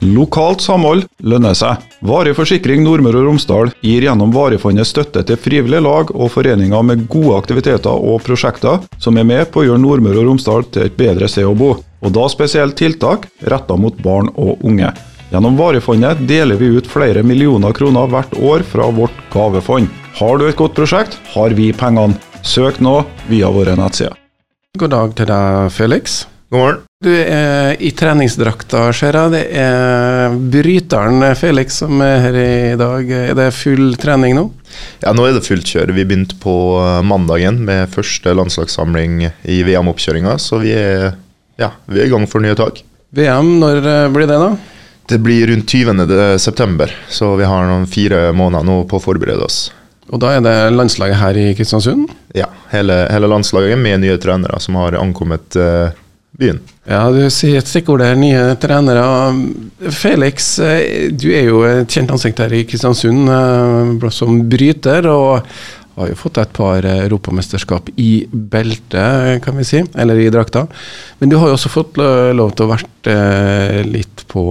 Lokalt samhold lønner seg. Varig forsikring Nordmøre og Romsdal gir gjennom Varefondet støtte til frivillige lag og foreninger med gode aktiviteter og prosjekter som er med på å gjøre Nordmøre og Romsdal til et bedre sted å bo, og da spesielt tiltak retta mot barn og unge. Gjennom Varefondet deler vi ut flere millioner kroner hvert år fra vårt gavefond. Har du et godt prosjekt, har vi pengene. Søk nå via våre nettsider. God dag til deg, Felix. God morgen. Du er i treningsdrakta, ser jeg. Det er bryteren Felix som er her i dag. Er det full trening nå? Ja, nå er det fullt kjør. Vi begynte på mandagen med første landslagssamling i VM-oppkjøringa, så vi er, ja, vi er i gang for nye tak. VM, når blir det, da? Det blir rundt 20.9, så vi har noen fire måneder nå på å forberede oss. Og da er det landslaget her i Kristiansund? Ja, hele, hele landslaget med nye trenere som har ankommet uh, byen. Ja, du sier et stikkord der, nye trenere. Felix, eh, du er jo et kjent ansikt her i Kristiansund eh, som bryter. og har jo fått et par europamesterskap i belte, kan vi si, eller i drakta. Men du har jo også fått lov til å vært eh, litt på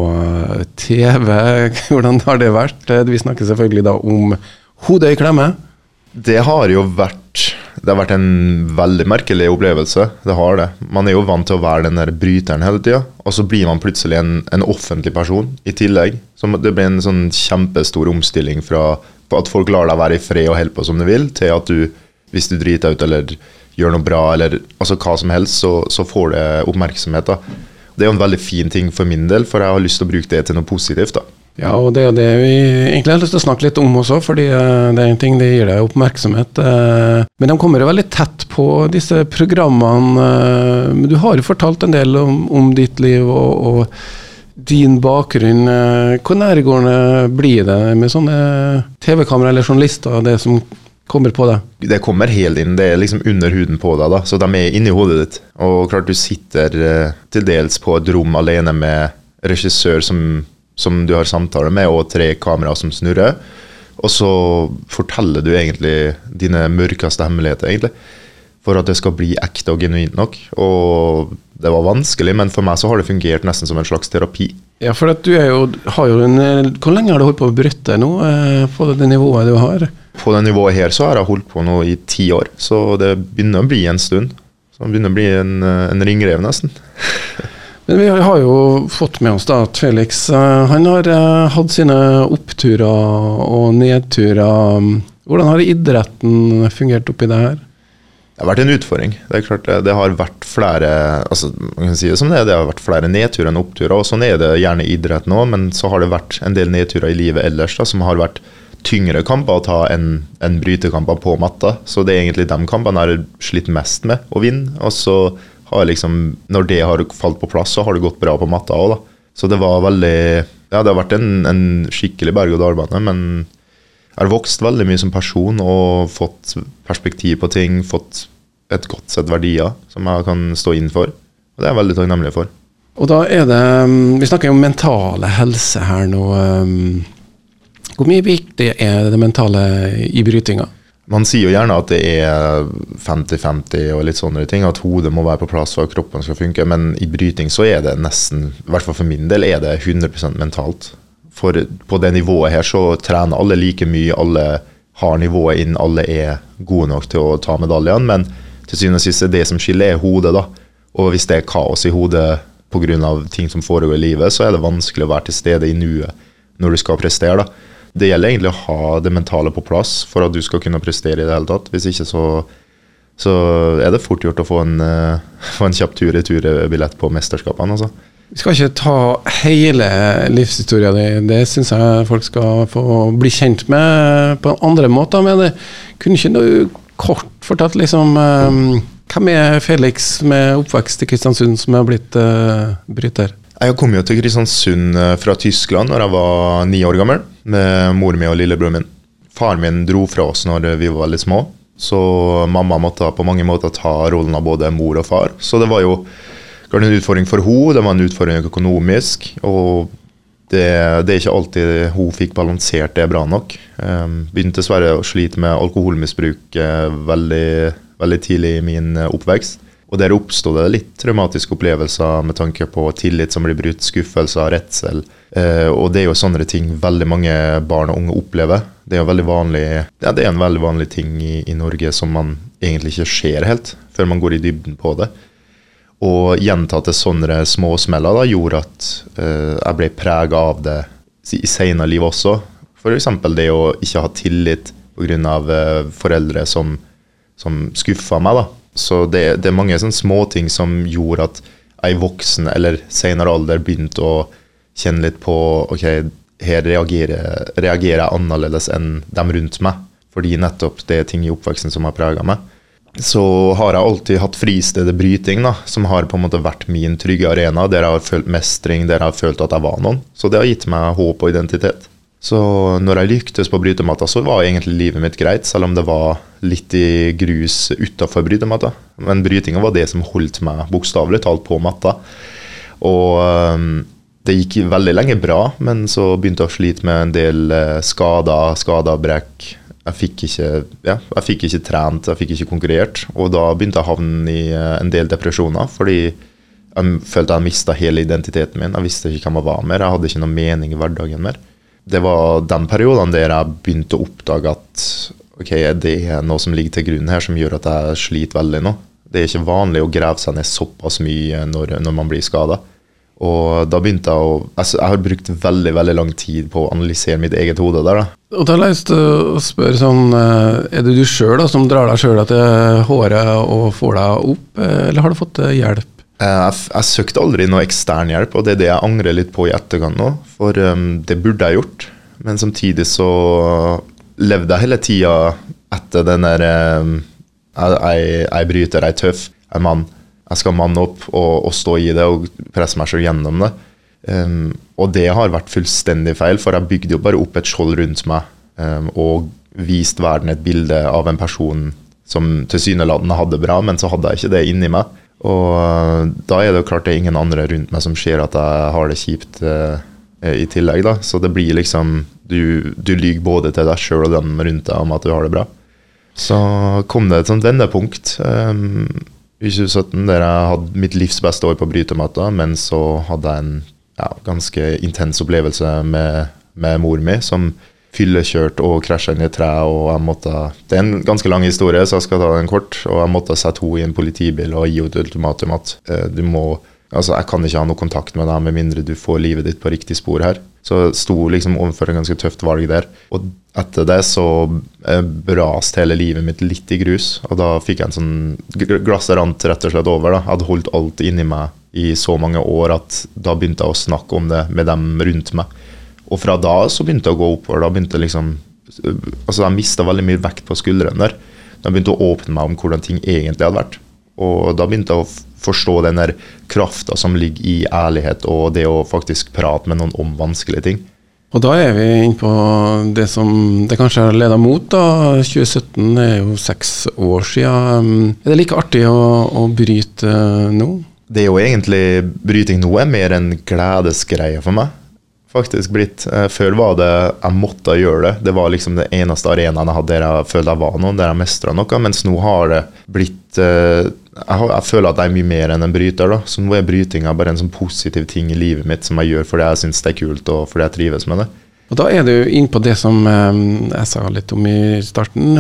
TV. Hvordan har det vært? Vi snakker selvfølgelig da om hodet i klemme. Det har jo vært det har vært en veldig merkelig opplevelse. Det har det. Man er jo vant til å være den der bryteren hele tida, og så blir man plutselig en, en, offentlig person i tillegg. Så det blir en sånn kjempestor omstilling fra at folk lar deg være i fred og holde på som du vil, til at du, hvis du driter ut eller gjør noe bra, eller altså hva som helst, så, så får det oppmerksomhet. da. Det er jo en veldig fin ting for min del, for jeg har lyst til å bruke det til noe positivt. da. Ja, og det er det vi egentlig har lyst til å snakke litt om også, fordi eh, det er en ting det gir deg oppmerksomhet. Eh, men de kommer jo veldig tett på disse programmene. Eh, men du har jo fortalt en del om, om ditt liv og, og, din bakgrunn. Hvor nærgående blir det med sånne TV-kamera eller journalister, det som kommer på deg? Det kommer helt inn. Det er liksom under huden på deg, da. så de er inni hodet ditt. Og klart du sitter til dels på et rom alene med regissør som som du har samtale med, og tre kameraer som snurrer. Og så forteller du egentlig dine mørkeste hemmeligheter, egentlig. For at det skal bli ekte og genuint nok. Og det var vanskelig, men for meg så har det fungert nesten som en slags terapi. Ja, for at du er jo, har jo en Hvor lenge har du holdt på å bryte nå, eh, på det nivået du har? På det nivået her så har jeg holdt på nå i ti år, så det begynner å bli en stund. Så det begynner å bli en, en ringrev, nesten. Men vi har jo fått med oss da at Felix eh, han har eh, hatt sine oppturer og nedturer. Hvordan har idretten fungert oppi det her? Det har vært en utfordring. Det er klart det, det har vært flere altså man kan si det som det, det har vært flere nedturer enn oppturer. og Sånn er det gjerne i idretten òg, men så har det vært en del nedturer i livet ellers da, som har vært tyngre kamper å ta enn en brytekamper på matta. Så det er egentlig de kampene jeg har slitt mest med å vinne. Og så liksom, når det har falt på plass, så har det gått bra på matta òg, da. Så det var veldig Ja, det har vært en, en skikkelig berg-og-dal-bane, men jeg har vokst veldig mye som person og fått perspektiv på ting, fått et godt sett verdier som jeg kan stå inn for. Og det er jeg veldig takknemlig for. Og da er det Vi snakker om mentale helse her nå. Hvor mye viktig er det mentale i brytinga? Man sier jo gjerne at det er 50-50 og litt sånne ting, at hodet må være på plass for at kroppen skal funke, men i bryting så er det nesten, i hvert fall for min del, er det 100% mentalt. For på det nivået her så trener alle like mye, alle har nivået inn, alle er gode nok til å ta medaljene, men til syvende og sist er det som skiller, er hodet, da. Og hvis det er kaos i hodet pga. ting som foregår i livet, så er det vanskelig å være til stede i nuet når du skal prestere, da det gjelder egentlig å ha det mentale på plass for at du skal kunne prestere i det hele tatt. Hvis ikke så, så er det fort gjort å få en, uh, få en kjapp tur-retur-billett på mesterskapene. Altså. Vi skal ikke ta hele livshistorien din, det syns jeg folk skal få bli kjent med på andre måter. Men det kunne ikke du kort fortalt liksom um, Hvem er Felix med oppvekst i Kristiansund som er blitt uh, bryter? Jeg kom jo til Kristiansund fra Tyskland når jeg var ni år gammel, med mor mi og lillebroren min. Faren min dro fra oss når vi var veldig små, så mamma måtte på mange måter ta rollen av både mor og far. Så det var jo en utfordring for henne, det var en utfordring økonomisk. Og det, det, er ikke alltid hun fikk balansert det bra nok. Um, begynte dessverre å slite med alkoholmisbruk uh, veldig, veldig tidlig i min uh, oppvekst. Og der oppsto det litt traumatiske opplevelser med tanke på tillit som blir brutt, skuffelser, redsel. Eh, og det er jo sånne ting veldig mange barn og unge opplever. Det er, vanlig, ja, det er en veldig vanlig ting i, i, Norge som man egentlig ikke ser helt, før man går i dybden på det. Og gjentatte sånne småsmeller da, gjorde at eh, jeg ble prega av det i senere liv også. F.eks. det å ikke ha tillit pga. Eh, foreldre som, som skuffa meg. da så det, det er mange sånne småting som gjorde at jeg voksen eller senere alder begynte å kjenne litt på ok, her reagerer, reagerer jeg annerledes enn dem rundt meg. Fordi nettopp det er ting i oppveksten som har prega meg. Så har jeg alltid hatt fristedet bryting, da, som har på en måte vært min trygge arena, der jeg har følt mestring, der jeg har følt at jeg var noen. Så det har gitt meg håp og identitet. Så når jeg lyktes på brytematta, så var egentlig livet mitt greit, selv om det var litt i grus utafor brytematta. Men brytinga var det som holdt meg bokstavelig talt på matta. Og um, det gikk veldig lenge bra, men så begynte jeg å slite med en del uh, skader, skader, brekk. Jeg fikk, ikke, ja, jeg fikk ikke trent, jeg fikk ikke konkurrert. Og da begynte jeg å havne i uh, en del depresjoner, fordi jeg følte jeg mista hele identiteten min. Jeg visste ikke hvem jeg var mer, jeg hadde ikke noe mening i hverdagen mer det var den perioden der jeg begynte å oppdage at ok, det er noe som ligger til grunn her som gjør at jeg sliter veldig nå. Det er ikke vanlig å grave seg ned såpass mye når, når man blir skada. Og da begynte jeg å altså, Jeg har brukt veldig veldig lang tid på å analysere mitt eget hode der. da. Og da har jeg lyst til å spørre sånn eh, Er det du sjøl som drar deg sjøl til håret og får deg opp, eh, eller har du fått eh, hjelp? Eh, jeg, jeg, søkte aldri noe ekstern hjelp, og det er det jeg angrer litt på i etterkant nå. For um, det burde jeg gjort, men samtidig så levde jeg hele tida etter den der um, jeg, jeg, bryter, jeg er tøff, jeg er mann. Jeg skal manne opp og, og, stå i det og presse meg selv gjennom det. Um, og det har vært fullstendig feil, for jeg bygde jo bare opp et skjold rundt meg og viste verden et bilde av en person som tilsynelatende hadde bra, men så hadde jeg ikke det inni meg. Og eh, da er det jo klart det er ingen andre rundt meg som ser at jeg har det kjipt eh, i tillegg, da. Så det blir liksom Du, du lyver både til deg sjøl og dem rundt deg om at du har det bra. Så kom det et sånt vendepunkt um, i 2017 der jeg hadde mitt livs beste år på brytematta, men så hadde jeg en ja, ganske intens opplevelse med, med mor mi som fyllekjørt og krasja inn i et tre. og jeg måtte, Det er en ganske lang historie, så jeg skal ta den kort. og Jeg måtte sette henne i en politibil og gi henne et ultimatum at eh, du må Altså, Jeg kan ikke ha noe kontakt med deg med mindre du får livet ditt på riktig spor her. Så jeg sto liksom overfor en ganske tøft valg der. Og etter det så eh, braste hele livet mitt litt i grus. Og da fikk jeg en sånn Glasset rant rett og slett over. da. Jeg hadde holdt alt inni meg i så mange år at da begynte jeg å snakke om det med dem rundt meg. Og fra da så begynte jeg å gå oppover. Da begynte liksom Altså jeg mista veldig mye vekt på skuldrene der. Da begynte å åpne meg om hvordan ting egentlig hadde vært. Og da begynte jeg å forstå den der krafta som ligger i ærlighet og det å faktisk prate med noen om vanskelige ting. Og da er vi inne på det som det kanskje har leda mot. da, 2017 er jo seks år siden. Er det like artig å, å bryte nå? Det er jo egentlig Bryting nå er mer en gledesgreie for meg faktisk blitt. Eh, før var det jeg måtte gjøre det. Det var liksom det eneste arenaen jeg hadde der jeg følte jeg var noen, der jeg mestra noe. Mens nå har det blitt eh, jeg, har, jeg, føler at jeg er mye mer enn en bryter. da. Så nå er brytinga bare en sånn positiv ting i livet mitt som jeg gjør fordi jeg syns det er kult og fordi jeg trives med det. Og Da er du inne på det som eh, jeg sa litt om i starten.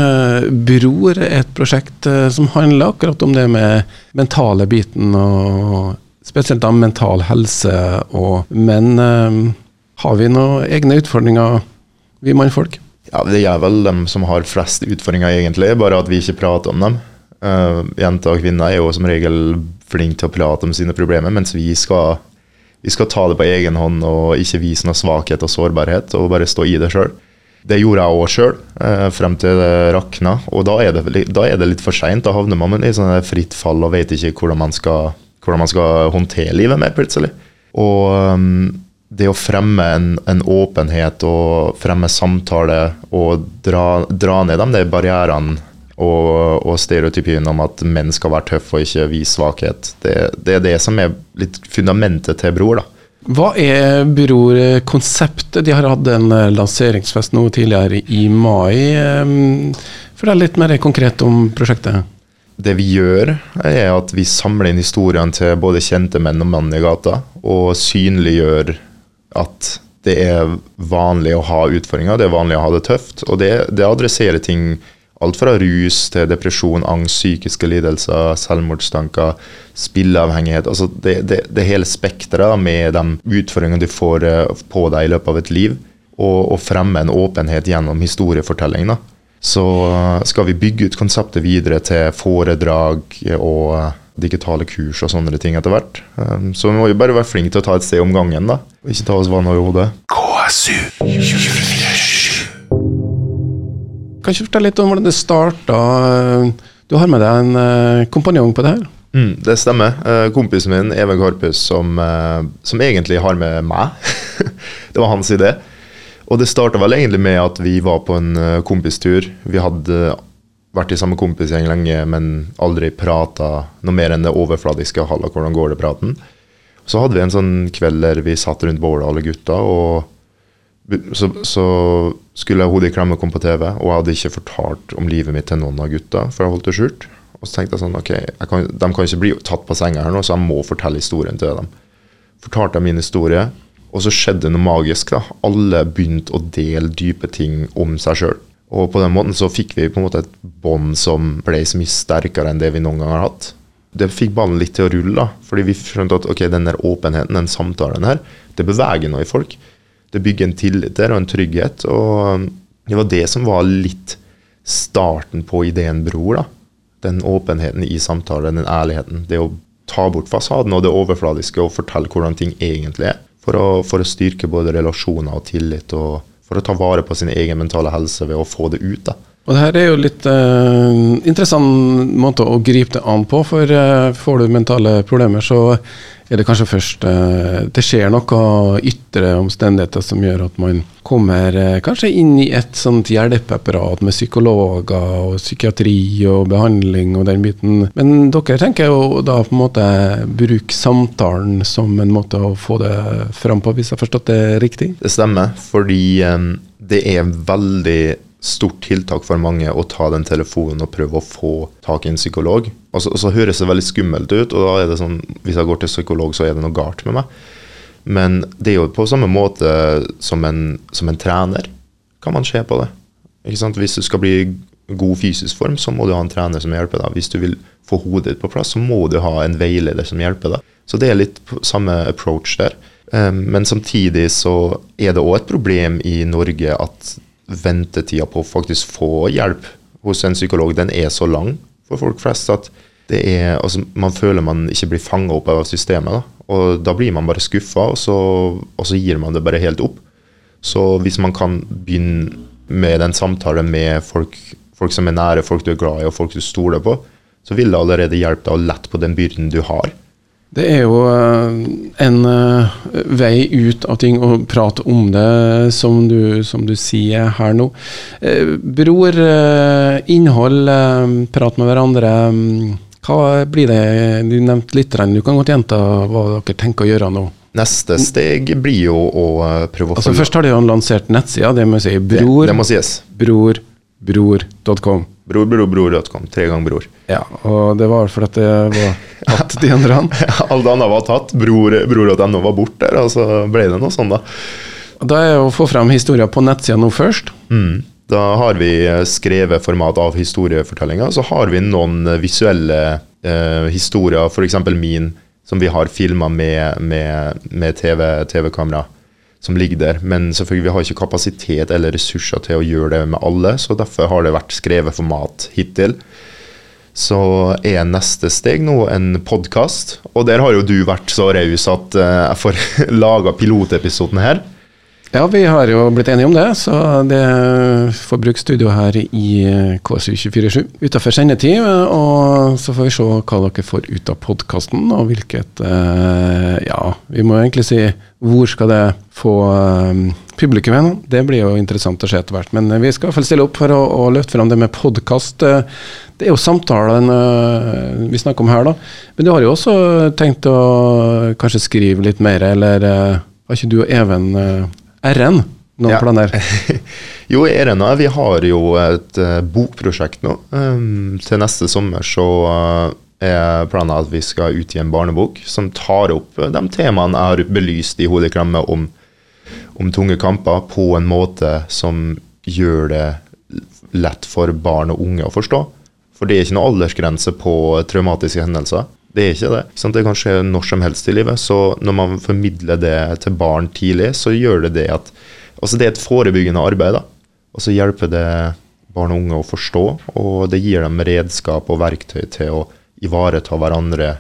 Bror er et prosjekt som handler akkurat om det med mentale biten, og spesielt da mental helse. Og, men har vi noen egne utfordringer, vi mannfolk? Ja, Det er vel dem som har flest utfordringer, egentlig, bare at vi ikke prater om dem. Uh, jenter og kvinner er jo som regel flinke til å prate om sine problemer, mens vi skal, vi skal ta det på egen hånd og ikke vise noe svakhet og sårbarhet, og bare stå i det sjøl. Det gjorde jeg òg sjøl, uh, frem til det rakna. Og da er det, da er det litt for seint. Da havner man i sånn fritt fall og vet ikke hvordan man skal, hvordan man skal håndtere livet mer, plutselig. Og um, det å fremme en, en, åpenhet og fremme samtale og dra, dra ned de barrierene og, og stereotypien om at menn skal være tøffe og ikke vise svakhet, det, det, er det som er litt fundamentet til Bror. da. Hva er Bror-konseptet? De har hatt en eh, lanseringsfest nå tidligere i mai. Fortell litt mer konkret om prosjektet. det vi gjør, er at vi samler inn historiene til både kjente menn og menn i gata, og synliggjør at det er vanlig å ha utfordringer, det er vanlig å ha det tøft. Og det, det adresserer ting alt fra rus til depresjon, angst, psykiske lidelser, selvmordstanker, spilleavhengighet. Altså det, det, det hele spekteret med de utfordringene du får eh, på deg i løpet av et liv. Og, og fremme en åpenhet gjennom historiefortelling. Så skal vi bygge ut konseptet videre til foredrag og digitale kurs og sånne ting etter hvert. Um, så vi må jo bare være flinke til å ta et sted om gangen, da. Og ikke ta oss vann over hodet. Kan ikke fortelle litt om hvordan det starta? Du har med deg en eh, kompanjong på det her? Mm, det stemmer. Eh, kompisen min, Even Karpus, som, eh, som egentlig har med meg. det var hans idé. Og det starta vel egentlig med at vi var på en kompistur. Vi hadde vært i samme kompisgjeng lenge, men aldri prata noe mer enn det overfladiske. Halla, hvordan går det praten? Så hadde vi en sånn kveld der vi satt rundt bålet, alle gutta, og så, så skulle hodet i klemme komme på TV, og jeg hadde ikke fortalt om livet mitt til noen av gutta, for jeg holdt det skjult. Og så tenkte jeg sånn, ok, jeg kan, de kan ikke bli tatt på senga her nå, så jeg må fortelle historien til dem. Fortalte jeg min historie, og så skjedde noe magisk. da. Alle begynte å dele dype ting om seg sjøl. Og på den måten så fikk vi på en måte et bånd som ble så mye sterkere enn det vi noen gang har hatt. Det fikk ballen litt til å rulle, da, fordi vi skjønte at ok, den der åpenheten, den samtalen her, det beveger noe i folk det bygger en tillit der og en trygghet. Og det var det som var litt starten på ideen Bror. da. Den åpenheten i samtalen, den ærligheten. Det å ta bort fasaden og det overfladiske og fortelle hvordan ting egentlig er. For å, for å styrke både relasjoner og tillit, og for å ta vare på sin egen mentale helse ved å få det ut. da. Og det her er jo litt uh, interessant måte å gripe det an på, for uh, får du mentale problemer, så er det kanskje først uh, det skjer noe ytre omstendigheter som gjør at man kommer kanskje inn i et sånt hjelpeapparat med psykologer og psykiatri og behandling og den biten. Men dere tenker jo da på en måte bruke samtalen som en måte å få det fram på, hvis jeg har forstått det riktig? Det stemmer, fordi um, det er veldig stort tiltak for mange å ta den telefonen og prøve å få tak i en psykolog. Og så, og så, høres det veldig skummelt ut, og da er det sånn hvis jeg går til psykolog, så er det noe galt med meg. Men det er jo på samme måte som en, som en trener kan man se på det. Hvis du skal bli god fysisk form, så må du ha en trener som hjelper deg. Hvis du vil få hodet ditt på plass, så må du ha en veileder som hjelper deg. Så det er litt samme approach der. Um, men samtidig så er det òg et problem i Norge at ventetida på å faktisk få hjelp hos en psykolog, den er så lang for folk flest at det er, altså, man føler man ikke blir fanga opp av systemet. Da. Og da blir man bare skuffa, og, og, så gir man det bare helt opp. Så hvis man kan begynne med den samtalen med folk, folk som er nære, folk du er glad i og folk du stoler på, så vil det allerede hjelpe deg å lette på den byrden du har. Det er jo eh, en eh, vei ut av ting å prate om det, som du, som du sier her nå. Eh, bror, innhold, prat med hverandre. Hva blir det? Du nevnte litt, du kan godt gjenta hva dere tenker å gjøre nå. Neste steg blir jo å prøve å altså, Først har de jo lansert nettsida, det må jeg si. Bror, det, det må sies. Bror, bror.com. Bror, Tre ganger bror. Ja, og det var fordi det var tatt, de andre. han. Alle andre var tatt. Bror, bror var borte, og så ble det noe sånn, da. Da er det å få frem historier på nettsida nå først. Mm. Da har vi skrevet format av historiefortellinga. Så har vi noen visuelle eh, historier, f.eks. min, som vi har filma med, med, med TV-kamera. TV som ligger der. Men selvfølgelig vi har ikke kapasitet eller ressurser til å gjøre det med alle, så derfor har det vært skrevet format hittil. Så er neste steg nå en podkast, og der har jo du vært så raus at eh, jeg får laga pilotepisoden her. Ja, vi har jo blitt enige om det, så det får bruke studio her i KSU247 utenfor sendetid. Og så får vi se hva dere får ut av podkasten, og hvilket eh, Ja, vi må egentlig si hvor skal det få um, publikum hen? Det blir jo interessant å se etter hvert. Men vi skal i hvert fall stille opp for å, å løfte fram det med podkast. Det er jo samtalen uh, vi snakker om her, da. Men du har jo også tenkt å kanskje skrive litt mer, eller har ikke du og Even RN. noen Ja. planer? Jo, i Erena vi har jo et uh, bokprosjekt nå. Um, til neste sommer så uh, er planen at vi skal utgi en barnebok som tar opp uh, de temaene jeg har belyst i Hodeklemme om, om tunge kamper, på en måte som gjør det lett for barn og unge å forstå. For det er ikke noe aldersgrense på traumatiske hendelser. Det er ikke det. Sånn. Det kan skje når som helst i livet. Så når man formidler det til barn tidlig, så gjør det det at Altså det er et forebyggende arbeid, da. Og så hjelper det barn og unge å forstå, og det gir dem redskap og verktøy til å ivareta hverandre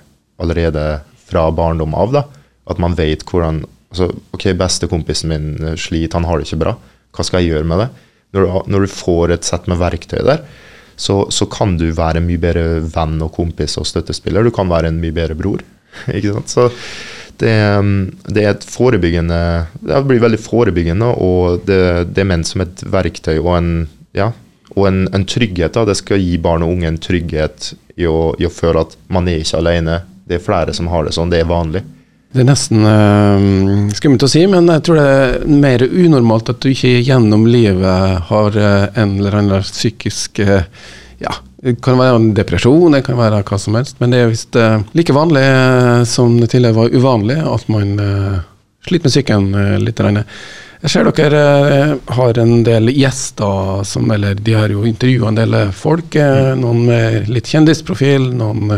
allerede fra barndom av. da. At man vet hvordan altså, Ok, bestekompisen min sliter, han har det ikke bra. Hva skal jeg gjøre med det? Når du, når du får et sett med verktøy der, så, så kan du være en mye bedre venn og kompis og støttespiller. Du kan være en mye bedre bror. ikke sant? Så det, det er et forebyggende Det blir veldig forebyggende, og det, det er ment som et verktøy og en, ja, og en, en trygghet. Da. Det skal gi barn og unge en trygghet i å, i å føle at man er ikke alene. Det er flere som har det sånn. Det er vanlig. Det er nesten uh, skummelt å si, men jeg tror det er mer unormalt at du ikke gjennom livet har eh, en eller annen psykisk eh, Ja, det kan være en depresjon, det kan være hva som helst, men det er visst uh, like vanlig uh, som det tidligere var uvanlig at man uh, sliter med psyken litt. Regne. Jeg ser dere har en del gjester som Eller de har jo intervjua en del folk. eh, noen med litt kjendisprofil, noen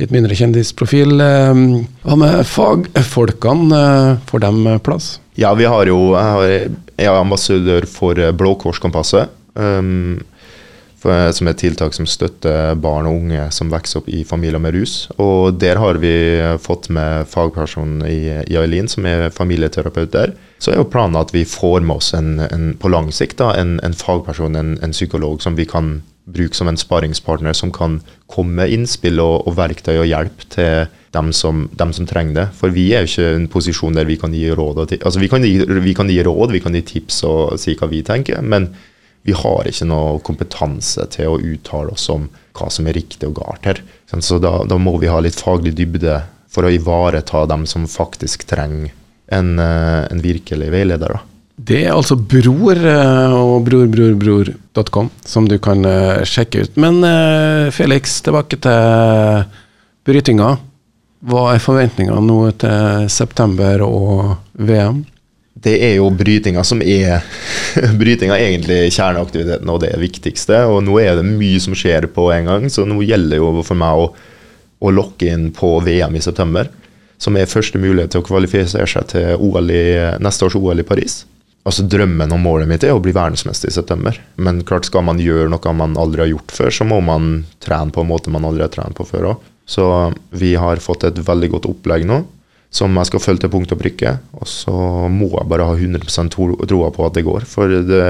litt mindre kjendisprofil. eh, Hva med fagfolkene? eh, Får de plass? Ja, vi har jo Jeg, er ambassadør for eh, Blå Kors-kompasset. Um, som er et tiltak som støtter barn og unge som vokser opp i familier med rus. Og der har vi fått med fagpersonen i, Eileen, som er familieterapeut der. Så er jo planen at vi får med oss en, en, på lang sikt da, en, en fagperson, en psykolog, som vi kan bruke som en sparingspartner som kan komme med innspill og, og verktøy og hjelp til dem som, dem som trenger det. For vi er jo ikke i en posisjon der vi kan gi råd. Altså vi, kan gi, vi kan gi råd, vi kan gi tips og si hva vi tenker. men vi har ikke noe kompetanse til å uttale oss om hva som er riktig og galt her. Så da, da må vi ha litt faglig dybde for å ivareta dem som faktisk trenger en, eh, en virkelig veileder. da. Det er altså Bror eh, og brorbrorbror.com som du kan eh, sjekke ut. Men eh, Felix, tilbake til brytinga. Hva er forventningene nå til september og VM? Det er jo brytinga som er Brytinga egentlig kjerneaktiviteten og det viktigste. Og nå er det mye som skjer på en gang, så nå gjelder det jo for meg å, å lokke inn på VM i september. Som er første mulighet til å kvalifisere seg til OL i, neste års OL i Paris. Altså Drømmen og målet mitt er å bli verdensmester i september. Men klart skal man gjøre noe man aldri har gjort før, så må man trene på en måte man aldri har trent på før òg. Så vi har fått et veldig godt opplegg nå, som jeg skal følge til punkt og prikke. Og så må jeg bare ha 100 tro- troa på at det går. For det,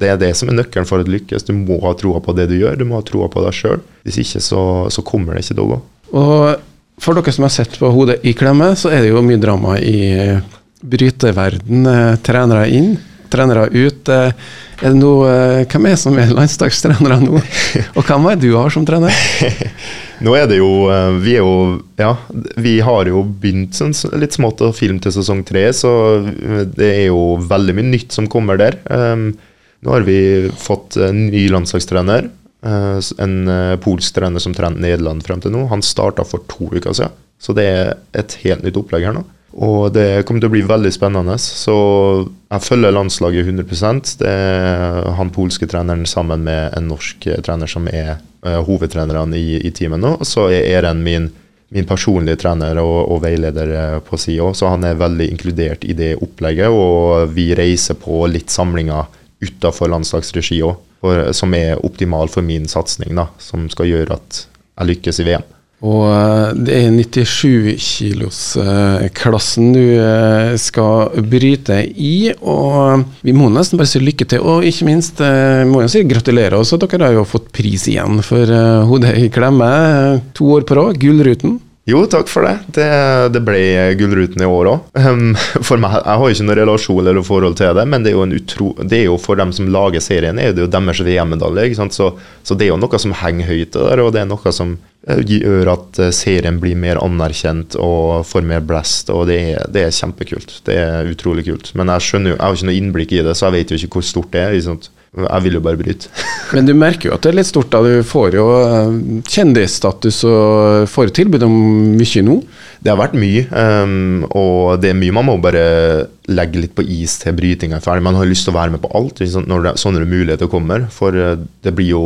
det er det som er nøkkelen for å lykkes. Du må ha troa på det du gjør, du må ha troa på deg sjøl. Hvis ikke så, så kommer det ikke til å gå. Og for dere som har sett på Hodet i klemme, så er det jo mye drama i bryteverden. verden, Trenere inn, trenere ut. Eh, Er det noe, eh, hvem er som er landslagstrenere nå? Og hvem er det du har som trener? Nå er det jo eh, Vi er jo Ja, vi har jo begynt sånn, litt smått å filme til sesong tre, så eh, det er jo veldig mye nytt som kommer der. Um, nå har vi fått en ny landslagstrener. eh, En eh, polsk trener som trente Nederland frem til nå. Han starta for to uker siden. Så det er et helt nytt opplegg her nå. Og det kommer til å bli veldig spennende. Så jeg følger landslaget 100 Det er han polske treneren sammen med en norsk trener som er uh, hovedtrenerne i, i teamet nå. Så er Eren min, min personlige trener og, og veileder eh, på sida, så han er veldig inkludert i det opplegget. Og vi reiser på litt samlinger utafor landslagsregi òg, som er optimal for min satsing, som skal gjøre at jeg lykkes i VM. Og eh, det er 97-kilosklassen du eh, skal bryte i, og vi må nesten bare si lykke til. Og ikke minst eh, må jeg si gratulerer også, dere har jo fått pris igjen for eh, hodet i klemme. eh, To år på rad, Gullruten. Jo, takk for det. Det, det ble Gullruten i år òg. Meg, jeg har ikke noen relasjon eller forhold til det, men det er jo, utro, det er jo for dem som lager serien, er det jo deres VM-medalje. Så, så det er jo noe som henger høyt der, og det er noe som eh, gjør at eh, serien blir mer anerkjent og får mer blest, og det er, det er kjempekult. Det er utrolig kult. Men jeg skjønner jo, jeg har ikke noe innblikk i det, så jeg vet jo ikke hvor stort det er. Sant? Jeg vil jo bare bryte. Men du merker jo at det er litt stort. da, Du får jo eh, kjendisstatus og får tilbud om mye nå. Det har vært mye, um, og det er mye man må bare legge litt på is til brytinga er ferdig. Man har lyst til å være med på alt når det, sånne muligheter kommer. For eh, det blir jo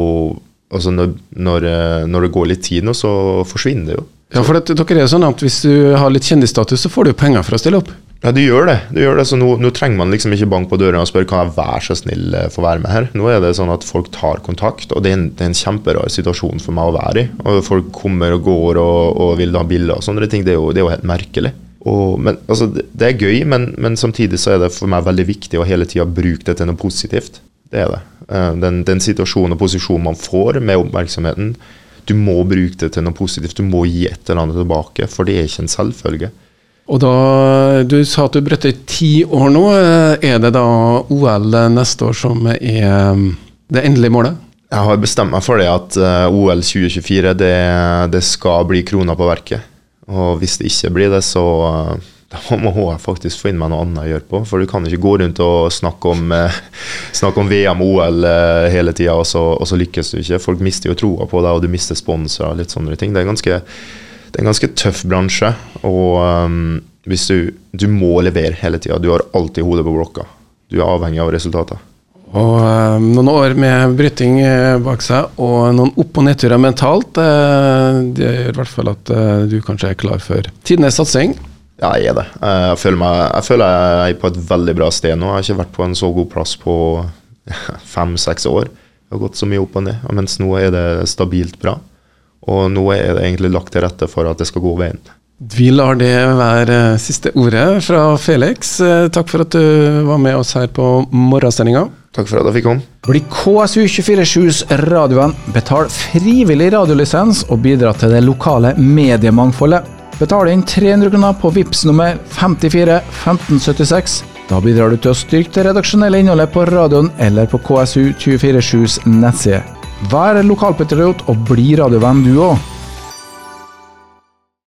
altså når, når, eh, når det går litt tid nå, så forsvinner det jo. Ja, for det, dere er sånn at Hvis du har litt kjendisstatus, så får du jo penger for å stille opp. Ja, du gjør det. du gjør det, så nå, nå trenger man liksom ikke banke på døra og spørre kan jeg være så snill eh, få være med her. Nå er det sånn at folk tar kontakt, og det er en, det er en kjemperar situasjon for meg å være i. Og Folk kommer og går og, og vil ha bilder og sånne ting. Det er jo, det er jo helt merkelig. Og, men, altså, det, er gøy, men, men, samtidig så er det for meg veldig viktig å hele tida bruke det til noe positivt. Det er det. Eh, den, den situasjonen og posisjonen man får med oppmerksomheten, du må bruke det til noe positivt. Du må gi et eller annet tilbake, for det er ikke en selvfølge. Og da, Du sa at du brøtte ti år nå. Er det da OL neste år som er um, det endelige målet? Jeg har bestemt meg for det at uh, OL 2024 det, det skal bli krona på verket. Og hvis det ikke blir det, så uh, da må jeg faktisk få inn meg noe annet å gjøre på. For du kan ikke gå rundt og snakke om, snakke om VM og OL hele tida, og, og, så lykkes du ikke. Folk mister jo troa på deg, og du mister sponsorer og litt sånne ting. Det er ganske det er en ganske tøff bransje. Og um, hvis du, du må levere hele tida. Du har alltid hodet på blokka. Du er avhengig av resultater. Og um, noen år med bryting eh, bak seg, og noen opp- og nedturer mentalt, uh, det gjør i hvert fall at uh, du kanskje er klar for tidenes satsing? Ja, jeg er det. Jeg føler, meg, jeg føler jeg er på et veldig bra sted nå. Jeg har ikke vært på en så god plass på fem-seks år. Det har gått så mye opp og ned, mens nå er det stabilt bra. Og nå er det egentlig lagt til rette for at det skal gå veien. Vi lar det være siste ordet fra Felix. Takk for at du var med oss her på morgensendinga. Takk for at jeg fikk komme. Bli KSU247s radiovenn. Betal frivillig radiolisens og bidra til det lokale mediemangfoldet. Betal inn 300 kroner på VIPS nummer 54 1576. Da bidrar du til å styrke det redaksjonelle innholdet på radioen eller på KSU247s nettside. Vær lokalpatriot og bli radiovenn du òg.